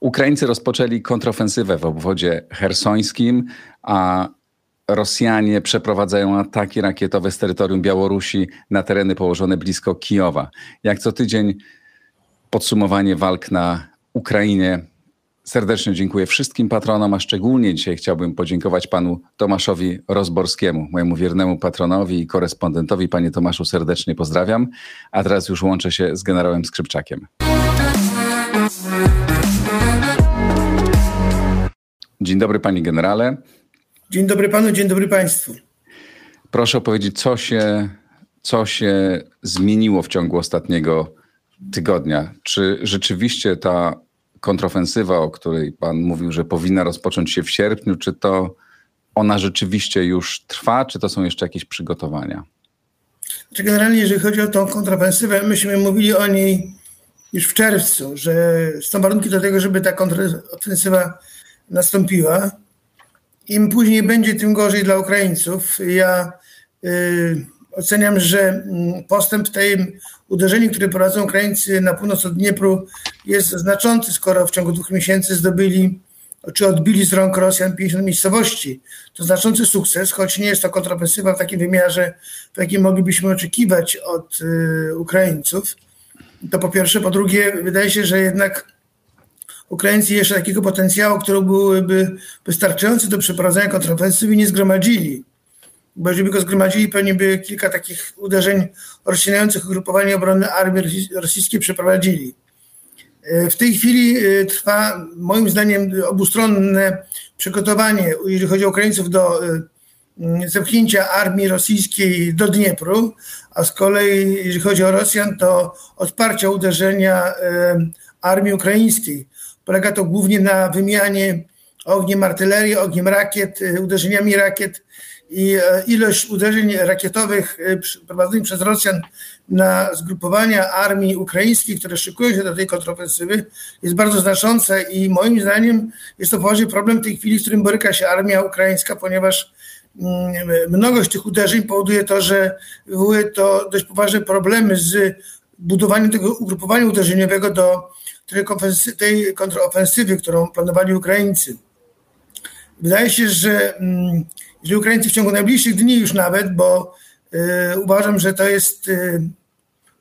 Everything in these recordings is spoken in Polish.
Ukraińcy rozpoczęli kontrofensywę w obwodzie hersońskim, a Rosjanie przeprowadzają ataki rakietowe z terytorium Białorusi na tereny położone blisko Kijowa. Jak co tydzień podsumowanie walk na Ukrainie. Serdecznie dziękuję wszystkim patronom, a szczególnie dzisiaj chciałbym podziękować panu Tomaszowi Rozborskiemu, mojemu wiernemu patronowi i korespondentowi. Panie Tomaszu, serdecznie pozdrawiam. A teraz już łączę się z generałem Skrzypczakiem. Dzień dobry, panie generale. Dzień dobry panu, dzień dobry państwu. Proszę opowiedzieć, co się, co się zmieniło w ciągu ostatniego tygodnia. Czy rzeczywiście ta kontrofensywa, o której pan mówił, że powinna rozpocząć się w sierpniu, czy to ona rzeczywiście już trwa, czy to są jeszcze jakieś przygotowania? Znaczy generalnie, jeżeli chodzi o tą kontrofensywę, myśmy mówili o niej już w czerwcu, że są warunki do tego, żeby ta kontrofensywa nastąpiła. Im później będzie, tym gorzej dla Ukraińców. Ja y, oceniam, że mm, postęp w tym uderzeniu, które prowadzą Ukraińcy na północ od Dniepru jest znaczący, skoro w ciągu dwóch miesięcy zdobyli czy odbili z rąk Rosjan 50 miejscowości. To znaczący sukces, choć nie jest to kontrofensywa w takim wymiarze, w jakim moglibyśmy oczekiwać od y, Ukraińców. To po pierwsze. Po drugie, wydaje się, że jednak Ukraińcy jeszcze takiego potencjału, który byłyby wystarczający do przeprowadzenia kontrofensywy, nie zgromadzili. Jeżeli by go zgromadzili, pewnie by kilka takich uderzeń rozcinających ugrupowanie obronne armii rosyjskiej przeprowadzili. E, w tej chwili e, trwa, moim zdaniem, obustronne przygotowanie, jeżeli chodzi o Ukraińców, do e, zepchnięcia armii rosyjskiej do Dniepru, a z kolei, jeżeli chodzi o Rosjan, to odparcia uderzenia armii ukraińskiej. Polega to głównie na wymianie ogniem artylerii, ogniem rakiet, uderzeniami rakiet i e, ilość uderzeń rakietowych y, prowadzonych przez Rosjan na zgrupowania armii ukraińskiej, które szykują się do tej kontrofensywy, jest bardzo znaczące i moim zdaniem jest to poważny problem w tej chwili, z którym boryka się armia ukraińska, ponieważ mm, mnogość tych uderzeń powoduje to, że wywołuje to dość poważne problemy z budowaniem tego ugrupowania uderzeniowego do tej kontrofensywy, którą planowali Ukraińcy. Wydaje się, że jeżeli Ukraińcy w ciągu najbliższych dni już nawet, bo y, uważam, że to jest y,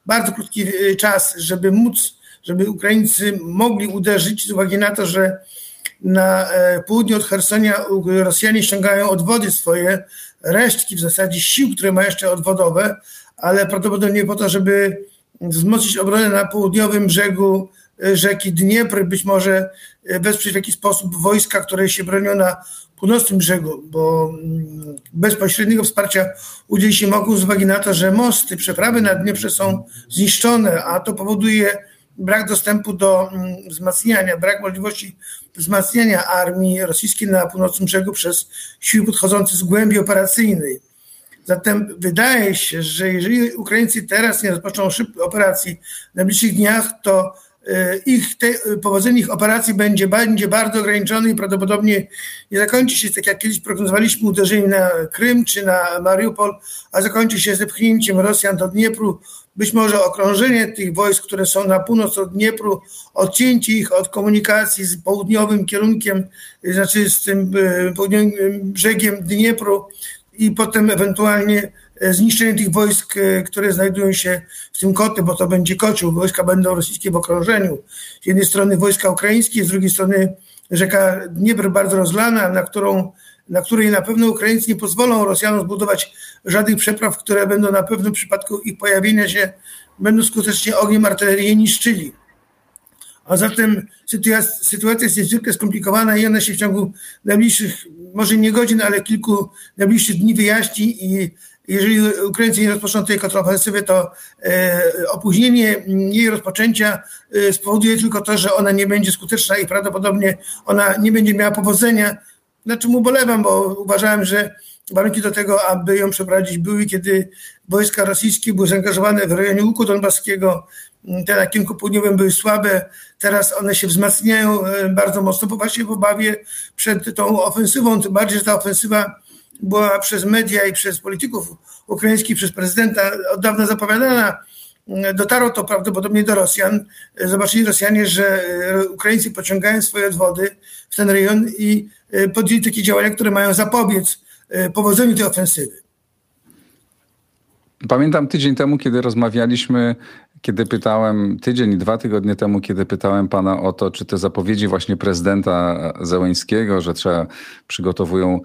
bardzo krótki y, czas, żeby móc, żeby Ukraińcy mogli uderzyć z uwagi na to, że na e, południu od Hersonia Rosjanie ściągają od wody swoje resztki w zasadzie sił, które mają jeszcze odwodowe, ale prawdopodobnie po to, żeby wzmocnić obronę na południowym brzegu rzeki Dniepr, być może e, wesprzeć w jakiś sposób wojska, które się bronią na północnym brzegu, bo mm, bezpośredniego wsparcia udzielić się mogą z uwagi na to, że mosty, przeprawy na Dnieprze są zniszczone, a to powoduje brak dostępu do mm, wzmacniania, brak możliwości wzmacniania armii rosyjskiej na północnym brzegu przez siły podchodzące z głębi operacyjnej. Zatem wydaje się, że jeżeli Ukraińcy teraz nie rozpoczną szybkiej operacji w najbliższych dniach, to ich te, powodzenie ich operacji będzie, będzie bardzo ograniczone i prawdopodobnie nie zakończy się tak jak kiedyś prognozowaliśmy uderzenie na Krym czy na Mariupol, a zakończy się zepchnięciem Rosjan do Dniepru, być może okrążenie tych wojsk, które są na północ od Dniepru, odcięcie ich od komunikacji z południowym kierunkiem, znaczy z tym e, południowym brzegiem Dniepru i potem ewentualnie E, zniszczenie tych wojsk, e, które znajdują się w tym kotle, bo to będzie kocioł. Wojska będą rosyjskie w okrążeniu. Z jednej strony wojska ukraińskie, z drugiej strony rzeka Dniepr bardzo rozlana, na, którą, na której na pewno Ukraińcy nie pozwolą Rosjanom zbudować żadnych przepraw, które będą na pewno w przypadku ich pojawienia się będą skutecznie ogniem artylerii niszczyli. A zatem sytuacja, sytuacja jest niezwykle skomplikowana i ona się w ciągu najbliższych, może nie godzin, ale kilku najbliższych dni wyjaśni i jeżeli Ukraińcy nie rozpoczną tej kontrofensywy, to e, opóźnienie jej rozpoczęcia e, spowoduje tylko to, że ona nie będzie skuteczna i prawdopodobnie ona nie będzie miała powodzenia, na czym ubolewam, bo uważałem, że warunki do tego, aby ją przeprowadzić były, kiedy wojska rosyjskie były zaangażowane w rejonie Łuku Donbaskiego, te na kierunku południowym były słabe, teraz one się wzmacniają bardzo mocno, bo właśnie w obawie przed tą ofensywą, tym bardziej, że ta ofensywa była przez media i przez polityków ukraińskich, przez prezydenta od dawna zapowiadana. Dotarło to prawdopodobnie do Rosjan. Zobaczyli Rosjanie, że Ukraińcy pociągają swoje odwody w ten rejon i podjęli takie działania, które mają zapobiec powodzeniu tej ofensywy. Pamiętam tydzień temu, kiedy rozmawialiśmy, kiedy pytałem, tydzień dwa tygodnie temu, kiedy pytałem pana o to, czy te zapowiedzi właśnie prezydenta Zełęńskiego, że trzeba przygotowują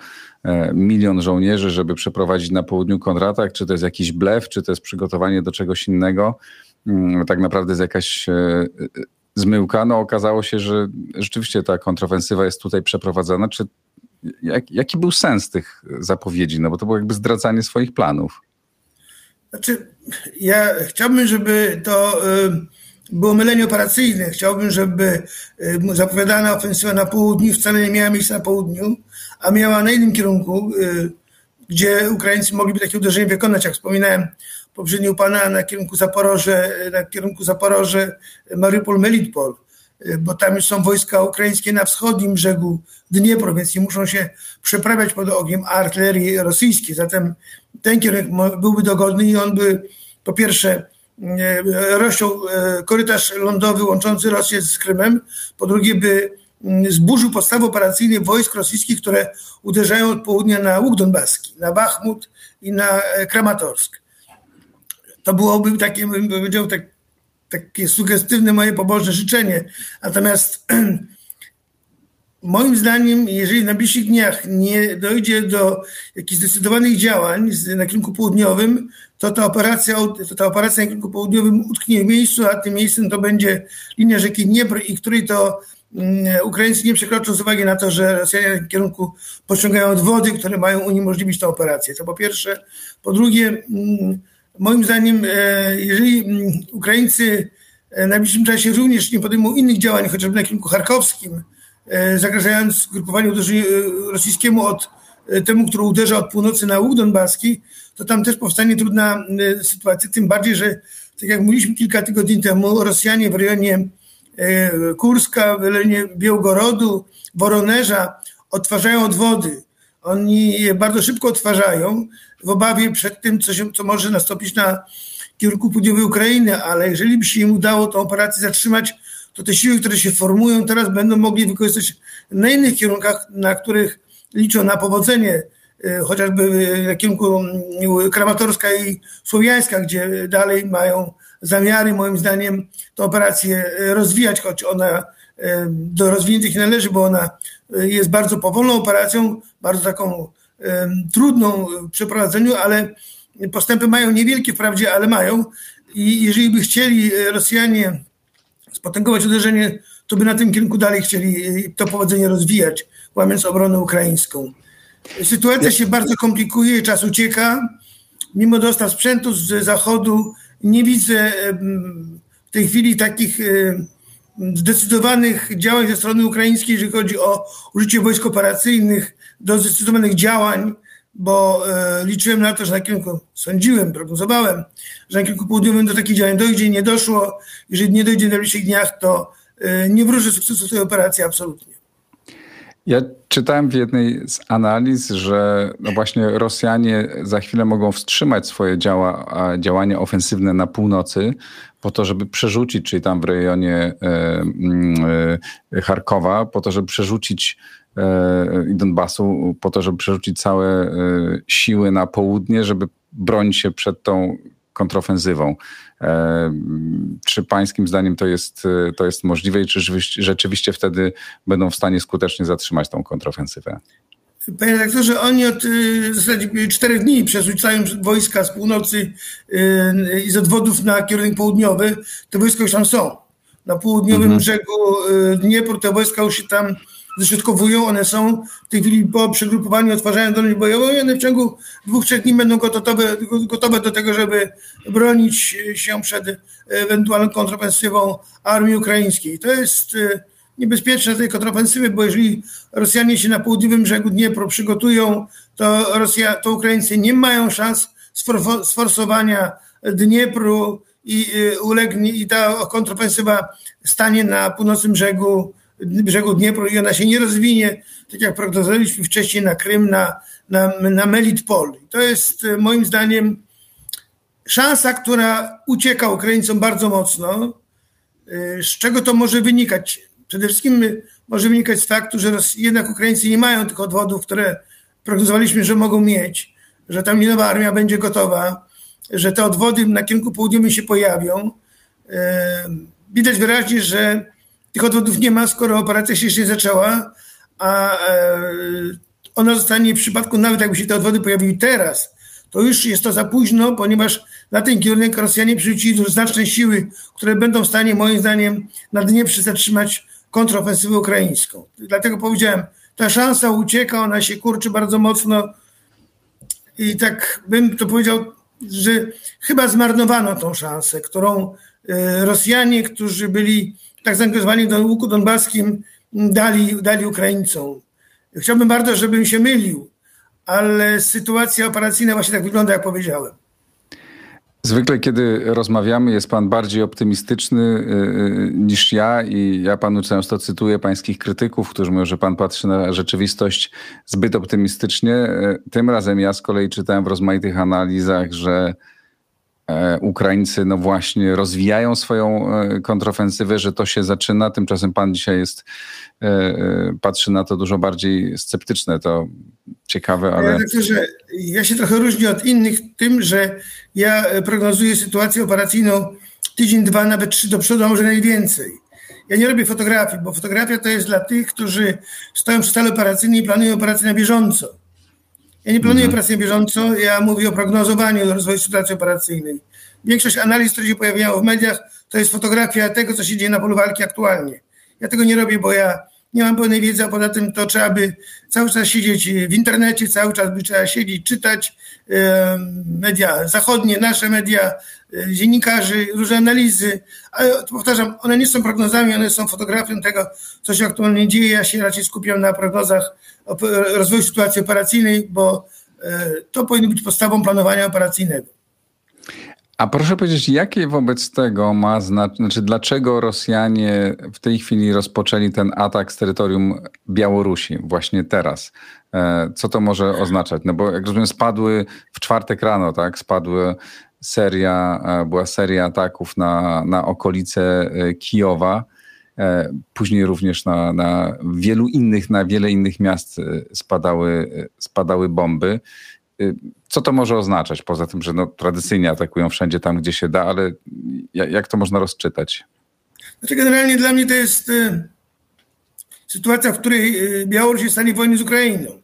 e, milion żołnierzy, żeby przeprowadzić na południu kontratak, czy to jest jakiś blef, czy to jest przygotowanie do czegoś innego, mm, tak naprawdę jest jakaś e, zmyłka. No okazało się, że rzeczywiście ta kontrofensywa jest tutaj przeprowadzana. Czy jak, jaki był sens tych zapowiedzi? No bo to było jakby zdradzanie swoich planów. Znaczy, ja chciałbym, żeby to y, było mylenie operacyjne. Chciałbym, żeby y, zapowiadana ofensywa na południu wcale nie miała miejsca na południu, a miała na innym kierunku, y, gdzie Ukraińcy mogliby takie uderzenie wykonać, jak wspominałem poprzednio pana, na kierunku Zaporoże, na kierunku Zaporoże, Mariupol, Melitpol. Y, bo tam już są wojska ukraińskie na wschodnim brzegu Dniepru, więc nie muszą się przeprawiać pod ogniem artylerii rosyjskiej. Zatem ten kierunek byłby dogodny i on by po pierwsze y, rozciął y, korytarz lądowy łączący Rosję z Krymem, po drugie by mm, zburzył podstawy operacyjne wojsk rosyjskich, które uderzają od południa na łuk donbaski, na Bachmut i na e, Kramatorsk. To byłoby takie, bym powiedział, tak takie sugestywne moje pobożne życzenie. Natomiast moim zdaniem, jeżeli na najbliższych dniach nie dojdzie do jakichś zdecydowanych działań na kierunku południowym, to ta operacja, to ta operacja na kierunku południowym utknie w miejscu, a tym miejscem to będzie linia rzeki Dniepr i której to mm, Ukraińcy nie przekroczą z uwagi na to, że Rosjanie w kierunku pociągają wody, które mają uniemożliwić tę operację. To po pierwsze. Po drugie, mm, moim zdaniem, e, jeżeli mm, Ukraińcy e, w najbliższym czasie również nie podejmą innych działań, chociażby na kierunku charkowskim, e, zagrażając grupowaniu rosyjskiemu od temu, który uderza od północy na łuk donbaski, to tam też powstanie trudna sytuacja, tym bardziej, że tak jak mówiliśmy kilka tygodni temu, Rosjanie w rejonie Kurska, w rejonie Białgorodu, Woronerza odtwarzają odwody. Oni je bardzo szybko odtwarzają, w obawie przed tym, co, się, co może nastąpić na kierunku południowej Ukrainy, ale jeżeli by się im udało tę operację zatrzymać, to te siły, które się formują teraz będą mogli wykorzystać na innych kierunkach, na których liczą na powodzenie, e, chociażby na kierunku mm, Kramatorska i Słowiańska, gdzie dalej mają zamiary, moim zdaniem, tę operację e, rozwijać, choć ona do rozwiniętych należy, bo ona jest bardzo powolną operacją, bardzo taką trudną w przeprowadzeniu, ale postępy mają niewielkie wprawdzie, ale mają. I jeżeli by chcieli e, Rosjanie spotęgować uderzenie, to by na tym kierunku dalej chcieli e, to powodzenie rozwijać, łamiąc obronę ukraińską. Sytuacja się bardzo komplikuje, czas ucieka. Mimo dostaw sprzętu z zachodu nie widzę w tej chwili takich zdecydowanych działań ze strony ukraińskiej, jeżeli chodzi o użycie wojsk operacyjnych, do zdecydowanych działań, bo e, liczyłem na to, że na kierunku, sądziłem, prognozowałem, że na kierunku południowym do takich działań dojdzie, nie doszło. Jeżeli nie dojdzie w najbliższych dniach, to e, nie wróży sukcesu tej operacji absolutnie. Ja czytałem w jednej z analiz, że no właśnie Rosjanie za chwilę mogą wstrzymać swoje działa, działania ofensywne na północy, po to, żeby przerzucić, czyli tam w rejonie e, mm, e, Charkowa, po to, żeby przerzucić e, Donbasu, po to, żeby przerzucić całe siły na południe, żeby bronić się przed tą kontrofensywą. Czy pańskim zdaniem to jest, to jest możliwe i czy rzeczywiście wtedy będą w stanie skutecznie zatrzymać tą kontrofensywę? Panie redaktorze, oni od y, w zasadzie czterech dni przerzucają wojska z północy y, i z odwodów na kierunek południowy. Te wojska już tam są. Na południowym mhm. brzegu y, Dniepru te wojska już się tam ześrodkowują. One są w tej chwili po przegrupowaniu odtwarzają dolność bojową i one w ciągu dwóch, trzech dni będą gotowe, gotowe do tego, żeby bronić się przed ewentualną kontrofensywą armii ukraińskiej. To jest niebezpieczne tej kontrofensywy, bo jeżeli Rosjanie się na południowym brzegu Dniepru przygotują, to, Rosja, to Ukraińcy nie mają szans sforsowania Dniepru i ulegnie, i ta kontrofensywa stanie na północnym brzegu, brzegu Dniepru i ona się nie rozwinie, tak jak prognozowaliśmy wcześniej na Krym, na, na, na Melitpol. To jest moim zdaniem szansa, która ucieka Ukraińcom bardzo mocno. Z czego to może wynikać? Przede wszystkim może wynikać z faktu, że jednak Ukraińcy nie mają tych odwodów, które prognozowaliśmy, że mogą mieć, że tam nowa armia będzie gotowa, że te odwody na kierunku południowym się pojawią. Widać wyraźnie, że tych odwodów nie ma, skoro operacja się jeszcze nie zaczęła, a e, ona zostanie w przypadku, nawet jakby się te odwody pojawiły teraz, to już jest to za późno, ponieważ na ten kierunek Rosjanie przerzucili znaczne siły, które będą w stanie, moim zdaniem, na Dnieprze zatrzymać kontrofensywę ukraińską. Dlatego powiedziałem, ta szansa ucieka, ona się kurczy bardzo mocno i tak bym to powiedział, że chyba zmarnowano tą szansę, którą e, Rosjanie, którzy byli tak zaangażowani do łuku donbaskim, dali, dali Ukraińcom. Chciałbym bardzo, żebym się mylił, ale sytuacja operacyjna właśnie tak wygląda, jak powiedziałem. Zwykle, kiedy rozmawiamy, jest pan bardziej optymistyczny y, y, niż ja i ja panu często cytuję pańskich krytyków, którzy mówią, że pan patrzy na rzeczywistość zbyt optymistycznie. Y, tym razem ja z kolei czytałem w rozmaitych analizach, że Ukraińcy no właśnie rozwijają swoją e, kontrofensywę, że to się zaczyna. Tymczasem pan dzisiaj jest, e, patrzy na to dużo bardziej sceptyczne. To ciekawe, ale... Ja, że ja się trochę różnię od innych tym, że ja prognozuję sytuację operacyjną tydzień, dwa, nawet trzy do przodu, a może najwięcej. Ja nie robię fotografii, bo fotografia to jest dla tych, którzy stoją przy stole operacyjnej i planują operację na bieżąco. Ja nie planuję mhm. na bieżąco, ja mówię o prognozowaniu rozwoju sytuacji operacyjnej. Większość analiz, które się pojawiają w mediach, to jest fotografia tego, co się dzieje na polu walki aktualnie. Ja tego nie robię, bo ja nie mam pełnej wiedzy, a poza tym to trzeba by cały czas siedzieć w internecie, cały czas by trzeba siedzieć, czytać media zachodnie, nasze media, e, dziennikarzy, różne analizy, ale powtarzam, one nie są prognozami, one są fotografią tego, co się aktualnie dzieje. Ja się raczej skupiam na prognozach rozwoju sytuacji operacyjnej, bo e, to powinno być podstawą planowania operacyjnego. A proszę powiedzieć, jakie wobec tego ma znaczenie, znaczy dlaczego Rosjanie w tej chwili rozpoczęli ten atak z terytorium Białorusi właśnie teraz? E, co to może oznaczać? No bo jak rozumiem spadły w czwartek rano, tak? Spadły seria, e, była seria ataków na, na okolice e, Kijowa. Później również na, na wielu innych, na wiele innych miast spadały, spadały bomby. Y, co to może oznaczać, poza tym, że no, tradycyjnie atakują wszędzie tam, gdzie się da, ale jak to można rozczytać? Znaczy generalnie dla mnie to jest y, sytuacja, w której y, Białoruś jest w stanie wojny z Ukrainą.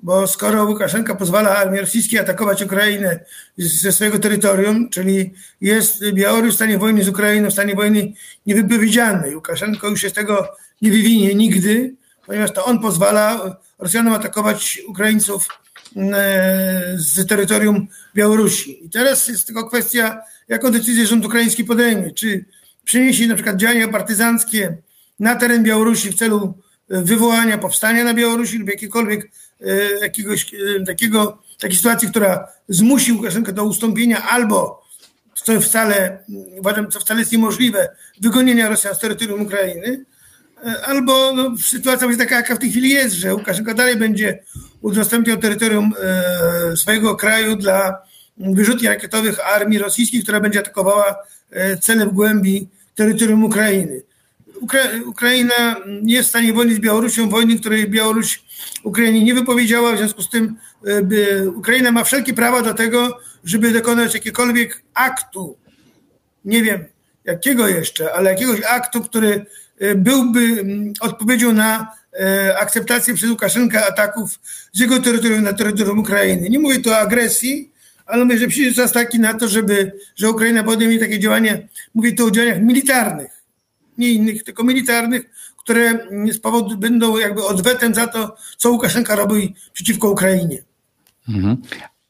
Bo skoro Łukaszenka pozwala armii rosyjskiej atakować Ukrainę ze swojego terytorium, czyli jest Białoruś w stanie wojny z Ukrainą, w stanie wojny niewypowiedzianej. Łukaszenko już się z tego nie wywinie nigdy, ponieważ to on pozwala Rosjanom atakować Ukraińców z terytorium Białorusi. I teraz jest tylko kwestia, jaką decyzję rząd ukraiński podejmie. Czy przeniesie na przykład działania partyzanckie na teren Białorusi w celu e, wywołania powstania na Białorusi lub jakiegokolwiek e, jakiegoś takiego, takiej sytuacji, która zmusi Łukaszenkę do ustąpienia albo co wcale, uważam, co wcale jest niemożliwe, wygonienia Rosjan z terytorium Ukrainy, albo no, sytuacja będzie taka, jaka w tej chwili jest, że Łukaszenka dalej będzie udostępniał terytorium e, swojego kraju dla wyrzutni rakietowych armii rosyjskiej, która będzie atakowała e, cele w głębi terytorium Ukrainy. Ukra Ukraina nie jest w stanie z Białorusią, wojny, której Białoruś Ukrainie nie wypowiedziała, w związku z tym e, Ukraina ma wszelkie prawa do tego, żeby dokonać jakiegokolwiek aktu, nie wiem jakiego jeszcze, ale jakiegoś aktu, który byłby mm, odpowiedzią na akceptację przez Łukaszenkę ataków z jego terytorium na terytorium Ukrainy. Nie mówię tu o agresji, ale mówię, że przyjdzie czas taki na to, żeby, że Ukraina podejmie takie działania, mówię tu o działaniach militarnych, nie innych, tylko militarnych, które z powodu będą jakby odwetem za to, co Łukaszenka robi przeciwko Ukrainie. Mhm.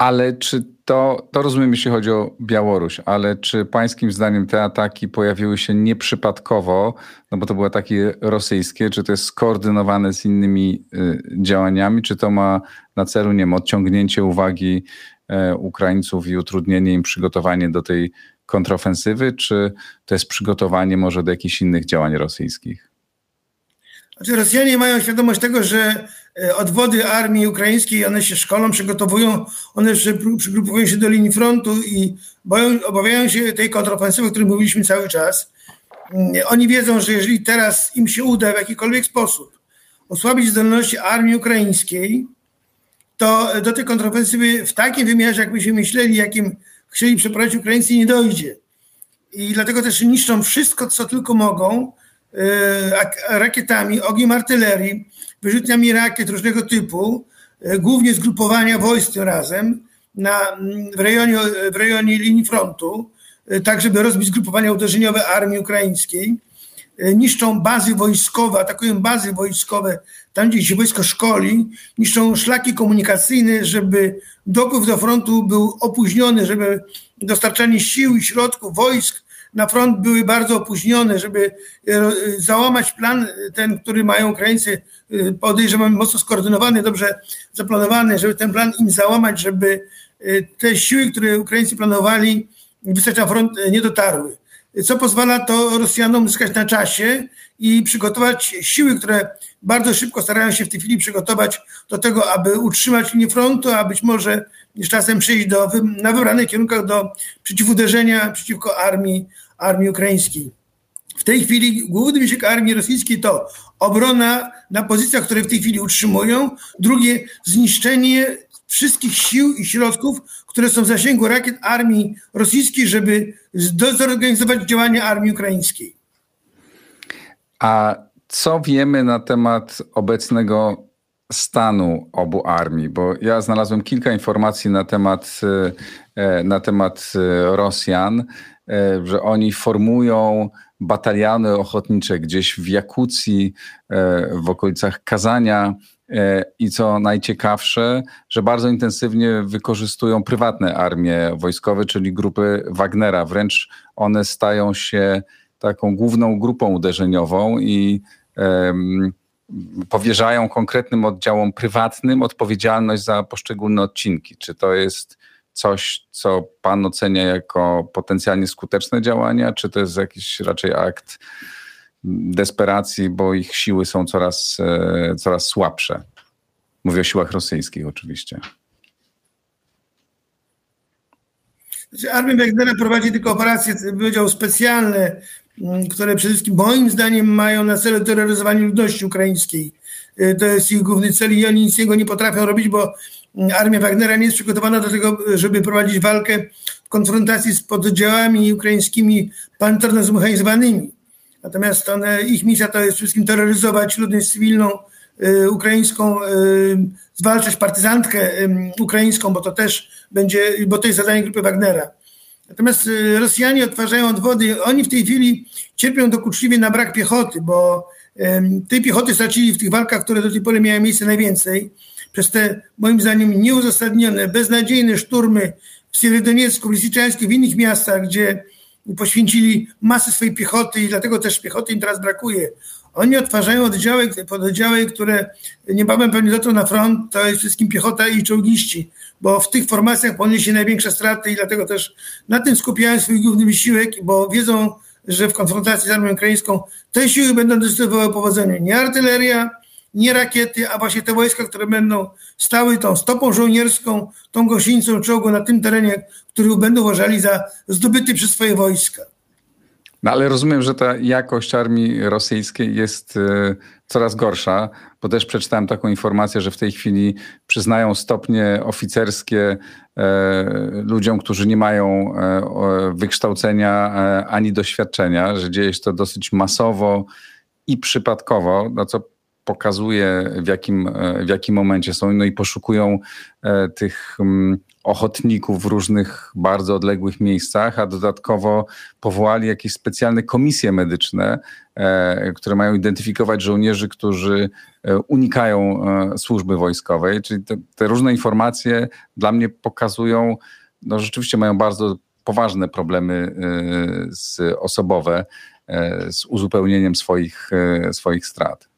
Ale czy to, to rozumiem, jeśli chodzi o Białoruś, ale czy pańskim zdaniem te ataki pojawiły się nieprzypadkowo, no bo to były ataki rosyjskie, czy to jest skoordynowane z innymi y, działaniami, czy to ma na celu, nie wiem, odciągnięcie uwagi y, Ukraińców i utrudnienie im przygotowanie do tej kontrofensywy, czy to jest przygotowanie może do jakichś innych działań rosyjskich? Znaczy Rosjanie mają świadomość tego, że e, odwody armii ukraińskiej, one się szkolą, przygotowują, one przygrupowują się do linii frontu i boją, obawiają się tej kontrofensywy, o której mówiliśmy cały czas. Mm, oni wiedzą, że jeżeli teraz im się uda w jakikolwiek sposób osłabić zdolności armii ukraińskiej, to do tej kontrofensywy w takim wymiarze, jakbyśmy myśleli, jakim chcieli przeprowadzić Ukraińcy, nie dojdzie. I dlatego też niszczą wszystko, co tylko mogą, rakietami, ogniem artylerii, wyrzutniami rakiet różnego typu, e, głównie zgrupowania wojsk razem na, w, rejonie, w rejonie linii frontu, e, tak żeby rozbić zgrupowania uderzeniowe armii ukraińskiej. Niszczą bazy wojskowe, atakują bazy wojskowe tam, gdzie się wojsko szkoli, niszczą szlaki komunikacyjne, żeby dopływ do frontu był opóźniony, żeby dostarczanie sił i środków wojsk na front były bardzo opóźnione, żeby e, załamać plan ten, który mają Ukraińcy, e, podejrzewam mocno skoordynowany, dobrze zaplanowany, żeby ten plan im załamać, żeby e, te siły, które Ukraińcy planowali, wysłać na front, nie dotarły. Co pozwala to Rosjanom zyskać na czasie i przygotować siły, które bardzo szybko starają się w tej chwili przygotować do tego, aby utrzymać linię frontu, a być może z czasem przejść do, na wybranych kierunkach do przeciwuderzenia przeciwko armii, armii ukraińskiej. W tej chwili główny wysiłek armii rosyjskiej to obrona na pozycjach, które w tej chwili utrzymują, drugie zniszczenie wszystkich sił i środków, które są w zasięgu rakiet armii rosyjskiej, żeby zorganizować działania armii ukraińskiej. A co wiemy na temat obecnego stanu obu armii? Bo ja znalazłem kilka informacji na temat, e, na temat e, Rosjan, że oni formują bataliony ochotnicze gdzieś w Jakucji, w okolicach Kazania i co najciekawsze, że bardzo intensywnie wykorzystują prywatne armie wojskowe, czyli grupy Wagnera. Wręcz one stają się taką główną grupą uderzeniową i um, powierzają konkretnym oddziałom prywatnym odpowiedzialność za poszczególne odcinki. Czy to jest coś, co pan ocenia jako potencjalnie skuteczne działania, czy to jest jakiś raczej akt desperacji, bo ich siły są coraz, e, coraz słabsze. Mówię o siłach rosyjskich oczywiście. Znaczy, Armia Wagnera prowadzi tylko operacje, powiedział, specjalne, mm, które przede wszystkim moim zdaniem mają na celu terroryzowanie ludności ukraińskiej. E, to jest ich główny cel i oni nic niego nie potrafią robić, bo armia Wagnera nie jest przygotowana do tego, żeby prowadzić walkę w konfrontacji z pododdziałami ukraińskimi pancerno zmechanizowanymi. Natomiast one, ich misja to jest przede wszystkim terroryzować ludność cywilną y, ukraińską, y, zwalczać partyzantkę y, ukraińską, bo to też będzie, bo to jest zadanie grupy Wagnera. Natomiast Rosjanie odtwarzają odwody. Oni w tej chwili cierpią dokuczliwie na brak piechoty, bo tej piechoty stracili w tych walkach, które do tej pory miały miejsce najwięcej. Przez te, moim zdaniem, nieuzasadnione, beznadziejne szturmy w Sierodoniecku, w Lisiczańsku, w innych miastach, gdzie poświęcili masę swojej piechoty i dlatego też piechoty im teraz brakuje. Oni odtwarzają oddziały, pododdziały, które niebawem pewnie dotrą na front, to jest wszystkim piechota i czołgiści, bo w tych formacjach poniesie największe straty i dlatego też na tym skupiają swój główny wysiłek, bo wiedzą, że w konfrontacji z armią ukraińską te siły będą decydowały powodzenie. Nie artyleria, nie rakiety, a właśnie te wojska, które będą stały tą stopą żołnierską, tą gąsienicą czołgu na tym terenie, który będą uważali za zdobyty przez swoje wojska. No ale rozumiem, że ta jakość armii rosyjskiej jest y, coraz gorsza, bo też przeczytałem taką informację, że w tej chwili przyznają stopnie oficerskie e, ludziom, którzy nie mają e, wykształcenia e, ani doświadczenia, że dzieje się to dosyć masowo i przypadkowo, na co pokazuje, w jakim, w jakim momencie są, no i poszukują e, tych mm, ochotników w różnych bardzo odległych miejscach, a dodatkowo powołali jakieś specjalne komisje medyczne, e, które mają identyfikować żołnierzy, którzy e, unikają służby wojskowej. Czyli te, te różne informacje dla mnie pokazują, no rzeczywiście mają bardzo poważne problemy z osobowe z uzupełnieniem swoich, swoich strat.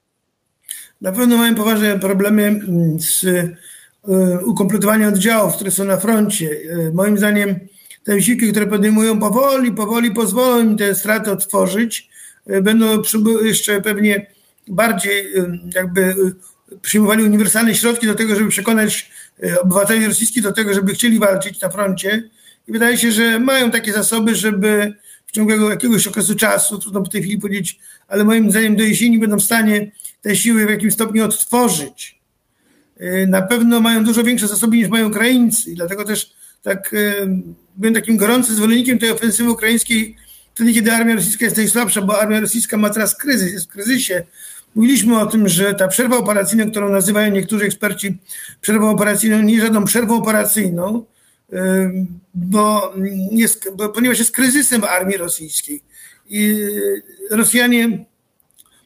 Na pewno mają poważne problemy mm, z e, ukompletowaniem oddziałów, które są na froncie. E, moim zdaniem te wysiłki, które podejmują powoli, powoli pozwolą im te straty otworzyć. Będą jeszcze pewnie bardziej jakby przyjmowali uniwersalne środki do tego, żeby przekonać obywateli rosyjskich do tego, żeby chcieli walczyć na froncie. I wydaje się, że mają takie zasoby, żeby w ciągu jakiegoś okresu czasu, trudno w tej chwili powiedzieć, ale moim zdaniem do jesieni będą w stanie te siły w jakimś stopniu odtworzyć. Y, na pewno mają dużo większe zasoby niż mają Ukraińcy i dlatego też tak y, byłem takim gorącym zwolennikiem tej ofensywy ukraińskiej wtedy, kiedy armia rosyjska jest najsłabsza, bo armia rosyjska ma teraz kryzys, jest w kryzysie. Mówiliśmy o tym, że ta przerwa operacyjna, którą nazywają niektórzy eksperci przerwą operacyjną, nie jest żadną przerwą operacyjną, y, bo, jest, bo ponieważ jest kryzysem armii rosyjskiej. I Rosjanie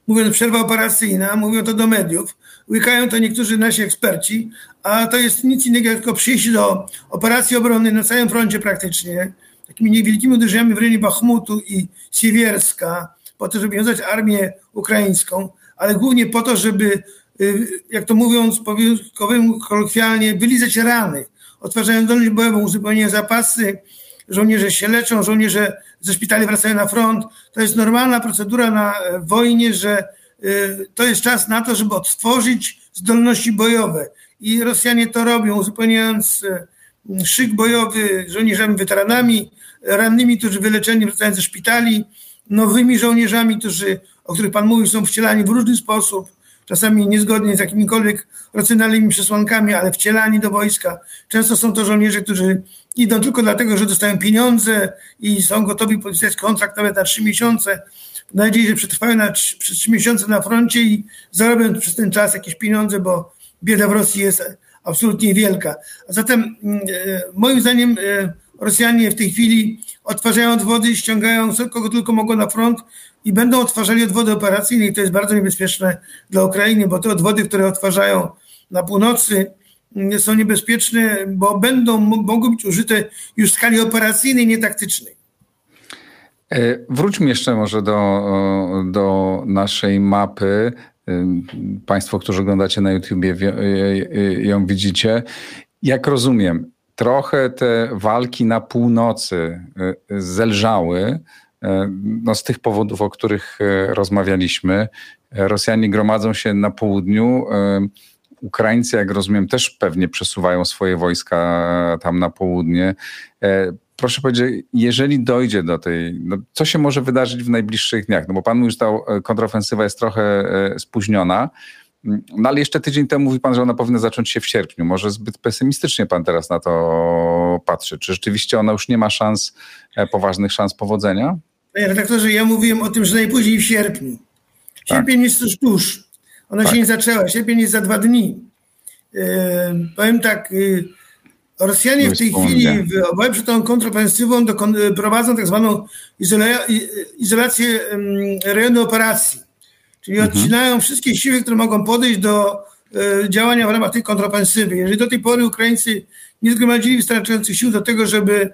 mówiąc przerwa operacyjna, mówią to do mediów, łykają to niektórzy nasi eksperci, a to jest nic innego tylko przyjść do operacji obronnej na całym froncie praktycznie, takimi niewielkimi uderzeniami w rejonie Bachmutu i Siewierska, po to, żeby wiązać armię ukraińską, ale głównie po to, żeby, y, jak to mówiąc kolokwialnie, wylizać rany, otwarzają zdolność bojową, uzupełniają zapasy, żołnierze się leczą, żołnierze ze szpitali wracają na front. To jest normalna procedura na e, wojnie, że e, to jest czas na to, żeby odtworzyć zdolności bojowe. I Rosjanie to robią, uzupełniając e, szyk bojowy żołnierzami weteranami, rannymi, którzy wyleczeni wracają ze szpitali, nowymi żołnierzami, którzy, o których Pan mówił, są wcielani w różny sposób, czasami niezgodnie z jakimikolwiek racjonalnymi przesłankami, ale wcielani do wojska. Często są to żołnierze, którzy idą tylko dlatego, że dostają pieniądze i są gotowi podpisać kontrakt nawet na trzy miesiące. Mam nadzieję, że przetrwają na, przez trzy miesiące na froncie i zarobią przez ten czas jakieś pieniądze, bo bieda w Rosji jest absolutnie wielka. A zatem mm, e, moim zdaniem e, Rosjanie w tej chwili odtwarzają odwody, ściągają kogo tylko mogą na front i będą odtwarzali odwody operacyjne i to jest bardzo niebezpieczne dla Ukrainy, bo te odwody, które odtwarzają na północy, są niebezpieczne, bo będą, mogą być użyte już w skali operacyjnej, nie taktycznej. E, wróćmy jeszcze może do, do naszej mapy. E, państwo, którzy oglądacie na YouTubie, ją widzicie. Jak rozumiem, trochę te walki na północy e, zelżały no z tych powodów, o których rozmawialiśmy. Rosjanie gromadzą się na południu. Ukraińcy, jak rozumiem, też pewnie przesuwają swoje wojska tam na południe. E, proszę powiedzieć, jeżeli dojdzie do tej, no, co się może wydarzyć w najbliższych dniach? No bo pan mówi, że ta e, kontrofensywa jest trochę e, spóźniona, no ale jeszcze tydzień temu mówi pan, że ona powinna zacząć się w sierpniu. Może zbyt pesymistycznie pan teraz na to patrzy. Czy rzeczywiście ona już nie ma szans, poważnych szans powodzenia? Panie redaktorze, ja mówiłem o tym, że najpóźniej w sierpniu. Sierpień tak. jest już tuż. Ona tak. się nie zaczęła. Sierpień jest za dwa dni. E, powiem tak, y, Rosjanie w tej chwili w obawie przed tą kontrofensywą prowadzą tak zwaną izolację rejonu operacji. Czyli mhm. odcinają wszystkie siły, które mogą podejść do e, działania w ramach tej kontrofensywy. Jeżeli do tej pory Ukraińcy nie zgromadzili wystarczających sił do tego, żeby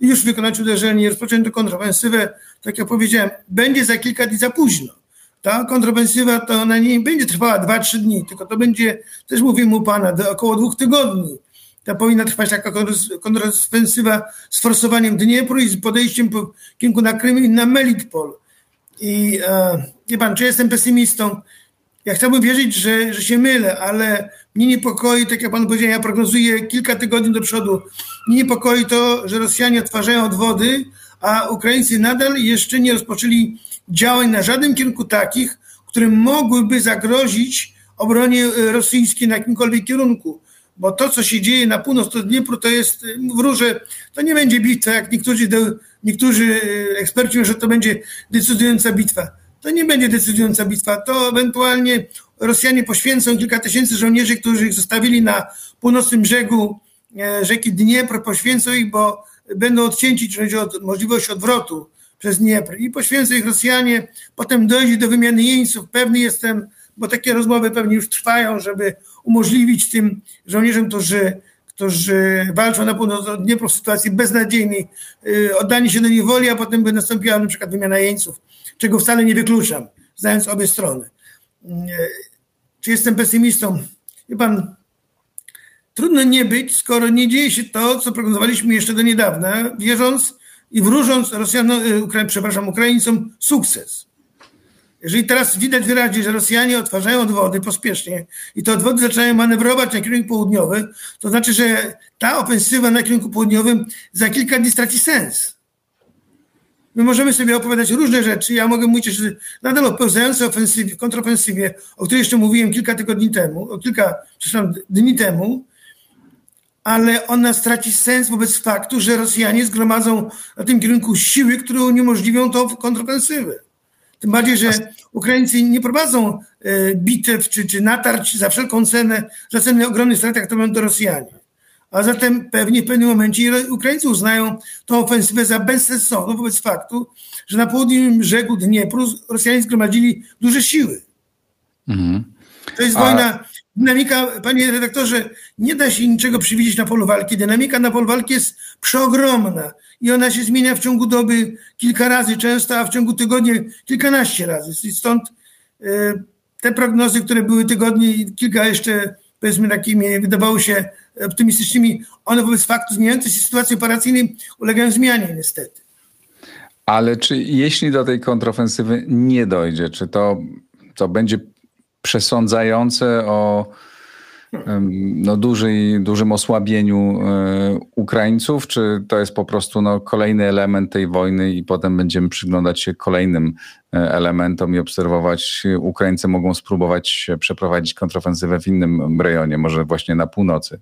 już wykonać uderzenie i rozpocząć tę kontrofensywę, tak jak powiedziałem, będzie za kilka dni za późno ta kontrofensywa to ona nie będzie trwała 2-3 dni, tylko to będzie, też mówimy u pana, do około dwóch tygodni. Ta powinna trwać taka kontrofensywa z forsowaniem Dniepru i z podejściem po kierunku na Krym i na Melitpol. I e, pan, czy jestem pesymistą? Ja chciałbym wierzyć, że, że się mylę, ale mnie niepokoi, tak jak pan powiedział, ja prognozuję kilka tygodni do przodu. Mnie niepokoi to, że Rosjanie odtwarzają odwody, a Ukraińcy nadal jeszcze nie rozpoczęli działań na żadnym kierunku takich, które mogłyby zagrozić obronie e, rosyjskiej na jakimkolwiek kierunku. Bo to, co się dzieje na północ od Dniepru, to jest e, wróże, to nie będzie bitwa, jak niektórzy, niektórzy e, eksperci mówią, że to będzie decydująca bitwa. To nie będzie decydująca bitwa, to ewentualnie Rosjanie poświęcą kilka tysięcy żołnierzy, którzy ich zostawili na północnym brzegu rzeki Dniepr, poświęcą ich, bo będą odcięci, od, możliwość odwrotu przez Dniepr i poświęcą ich Rosjanie, potem dojdzie do wymiany jeńców. Pewny jestem, bo takie rozmowy pewnie już trwają, żeby umożliwić tym żołnierzom, którzy, którzy walczą na północ od Dniepru w sytuacji beznadziejnej, yy, oddanie się do niewoli, a potem by nastąpiła na przykład wymiana jeńców, czego wcale nie wykluczam, znając obie strony. Yy, czy jestem pesymistą? Wie pan, trudno nie być, skoro nie dzieje się to, co prognozowaliśmy jeszcze do niedawna, wierząc i wróżąc Rosjanom, Ukra przepraszam, Ukraińcom sukces. Jeżeli teraz widać wyraźnie, że Rosjanie odtwarzają odwody pospiesznie i te odwody zaczynają manewrować na kierunku południowy, to znaczy, że ta ofensywa na kierunku południowym za kilka dni straci sens. My możemy sobie opowiadać różne rzeczy. Ja mogę mówić, że nadal o pełzającej ofensywie, kontrofensywie, o której jeszcze mówiłem kilka tygodni temu, o kilka, przepraszam, dni temu, ale ona straci sens wobec faktu, że Rosjanie zgromadzą na tym kierunku siły, które uniemożliwią tą kontrofensywę. Tym bardziej, że Ukraińcy nie prowadzą e, bitew czy, czy natarć za wszelką cenę, za cenę ogromnych strat, jak to będą Rosjanie. A zatem pewnie w pewnym momencie Ukraińcy uznają tą ofensywę za bezsensowną wobec faktu, że na południowym brzegu Dniepru Rosjanie zgromadzili duże siły. Mhm. To jest A... wojna, dynamika, panie redaktorze, nie da się niczego przewidzieć na polu walki. Dynamika na polu walki jest przeogromna i ona się zmienia w ciągu doby kilka razy często, a w ciągu tygodnia kilkanaście razy. Stąd y, te prognozy, które były tygodnie i kilka jeszcze, powiedzmy, takimi wydawało się optymistycznymi, one wobec faktu zmieniającej się sytuacji operacyjnej ulegają zmianie niestety. Ale czy jeśli do tej kontrofensywy nie dojdzie, czy to, to będzie przesądzające o no, duży, dużym osłabieniu e, Ukraińców, czy to jest po prostu no, kolejny element tej wojny i potem będziemy przyglądać się kolejnym e, elementom i obserwować, Ukraińcy mogą spróbować przeprowadzić kontrofensywę w innym rejonie, może właśnie na północy?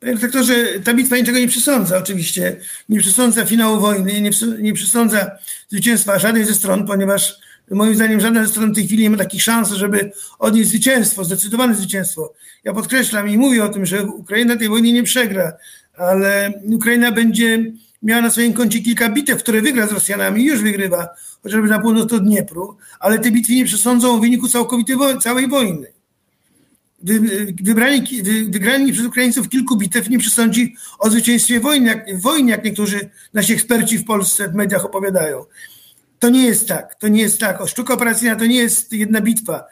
Panie redaktorze, ta bitwa niczego nie przesądza oczywiście. Nie przesądza finału wojny, nie, nie przesądza zwycięstwa żadnej ze stron, ponieważ moim zdaniem żadna ze stron w tej chwili nie ma takich szans, żeby odnieść zwycięstwo, zdecydowane zwycięstwo. Ja podkreślam i mówię o tym, że Ukraina tej wojny nie przegra, ale Ukraina będzie miała na swoim koncie kilka bitew, które wygra z Rosjanami już wygrywa, chociażby na północ od Dniepru, ale te bitwy nie przesądzą o wyniku całkowitej całej wojny wybrani, wygrani przez Ukraińców kilku bitew nie przesądzi o zwycięstwie wojny jak, wojny, jak niektórzy nasi eksperci w Polsce w mediach opowiadają. To nie jest tak. To nie jest tak. O, sztuka operacyjna to nie jest jedna bitwa.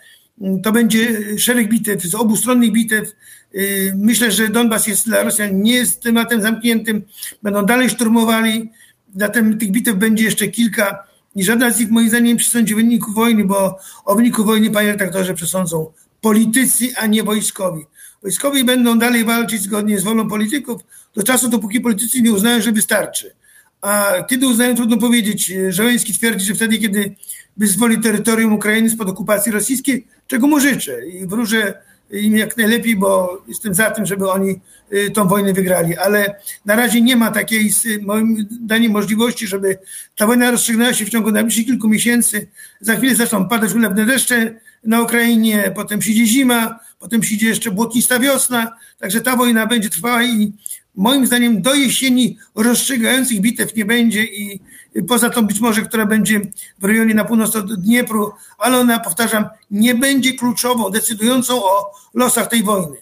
To będzie szereg bitew, z obustronnych bitew. Y, myślę, że Donbas jest dla Rosjan nie jest tematem zamkniętym. Będą dalej szturmowali. Zatem tych bitew będzie jeszcze kilka. I żadna z nich moim zdaniem nie przesądzi wyniku wojny, bo o wyniku wojny, panie redaktorze, przesądzą politycy, a nie wojskowi. Wojskowi będą dalej walczyć zgodnie z wolą polityków do czasu, dopóki politycy nie uznają, że wystarczy. A kiedy uznają, trudno powiedzieć. Żołęski twierdzi, że wtedy, kiedy wyzwoli terytorium Ukrainy spod okupacji rosyjskiej, czego mu życzę i wróżę im jak najlepiej, bo jestem za tym, żeby oni y, tą wojnę wygrali. Ale na razie nie ma takiej, moim zdaniem, możliwości, żeby ta wojna rozstrzygnęła się w ciągu najbliższych kilku miesięcy. Za chwilę zaczną padać ulewne deszcze, na Ukrainie, potem przyjdzie zima, potem przyjdzie jeszcze błotnista wiosna, także ta wojna będzie trwała i moim zdaniem do jesieni rozstrzygających bitew nie będzie i poza tą być może, która będzie w rejonie na północ od Dniepru, ale ona, powtarzam, nie będzie kluczową, decydującą o losach tej wojny.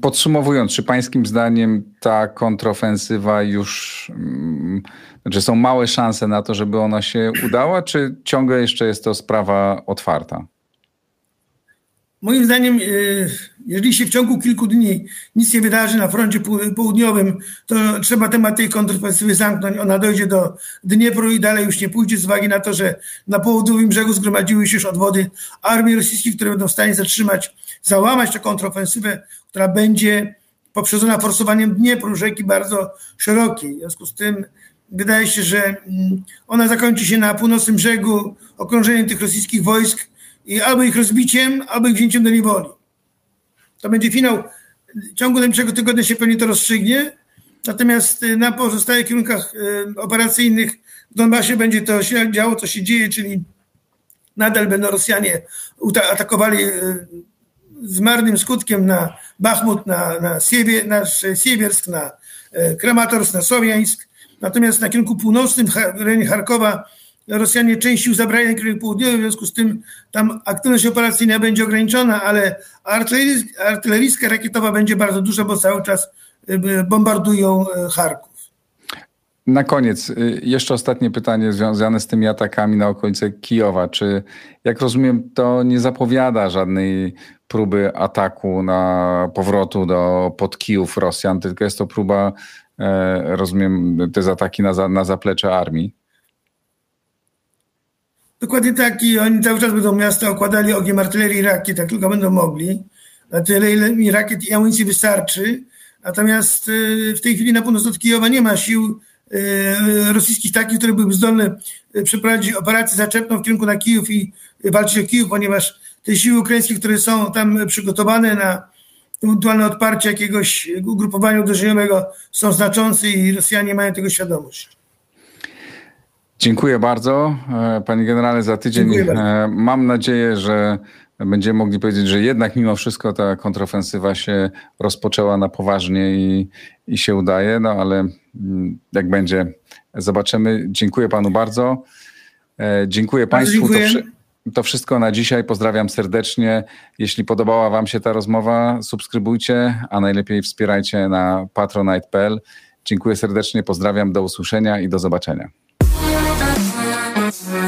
Podsumowując, czy pańskim zdaniem ta kontrofensywa już, mm, znaczy są małe szanse na to, żeby ona się udała, czy ciągle jeszcze jest to sprawa otwarta? Moim zdaniem, e, jeżeli się w ciągu kilku dni nic nie wydarzy na froncie południowym, to trzeba temat tej kontrofensywy zamknąć. Ona dojdzie do Dniepru i dalej już nie pójdzie z uwagi na to, że na południowym brzegu zgromadziły się już odwody armii rosyjskiej, które będą w stanie zatrzymać, załamać tę kontrofensywę, która będzie poprzedzona forsowaniem Dniepru, rzeki bardzo szerokiej. W związku z tym wydaje się, że mm, ona zakończy się na północnym brzegu okrążeniem tych rosyjskich wojsk i albo ich rozbiciem, albo ich wzięciem do niewoli. To będzie finał. W ciągu najbliższego tygodnia się pewnie to rozstrzygnie. Natomiast y, na pozostałych kierunkach y, operacyjnych w Donbasie będzie to się działo, co się dzieje, czyli nadal będą Rosjanie atakowali y, z marnym skutkiem na Bachmut, na, na, Siewie, na Siewiersk, na Kramatorsk, na Słowiańsk. Natomiast na kierunku północnym, w rejonie Charkowa, Rosjanie części zabrali na w związku z tym tam aktywność operacyjna będzie ograniczona, ale artyleryjska rakietowa będzie bardzo duża, bo cały czas bombardują Charków. Na koniec, y, jeszcze ostatnie pytanie związane z tymi atakami na okolice Kijowa. Czy, jak rozumiem, to nie zapowiada żadnej próby ataku na powrotu do pod Kijów Rosjan, tylko jest to próba, e, rozumiem, te ataki na, na zaplecze armii? Dokładnie tak i oni cały czas będą miasta okładali ogniem artylerii rakiet, jak tylko będą mogli. Na tyle, ile mi rakiet i amunicji wystarczy. Natomiast y, w tej chwili na północ od Kijowa nie ma sił y, rosyjskich takich, które byłyby zdolne y, przeprowadzić operację zaczepną w kierunku na Kijów i walczyć o Kijów, ponieważ te siły ukraińskie, które są tam przygotowane na ewentualne odparcie jakiegoś ugrupowania uderzeniowego są znaczące i Rosjanie mają tego świadomość. Dziękuję bardzo, e, panie generale, za tydzień. E, mam nadzieję, że będziemy mogli powiedzieć, że jednak mimo wszystko ta kontrofensywa się rozpoczęła na poważnie i, i się udaje, no ale mm, jak będzie, zobaczymy. Dziękuję panu bardzo. E, dziękuję państwu. Dziękuję. To, to wszystko na dzisiaj. Pozdrawiam serdecznie. Jeśli podobała wam się ta rozmowa, subskrybujcie, a najlepiej wspierajcie na patronite.pl. Dziękuję serdecznie, pozdrawiam, do usłyszenia i do zobaczenia. Christmas.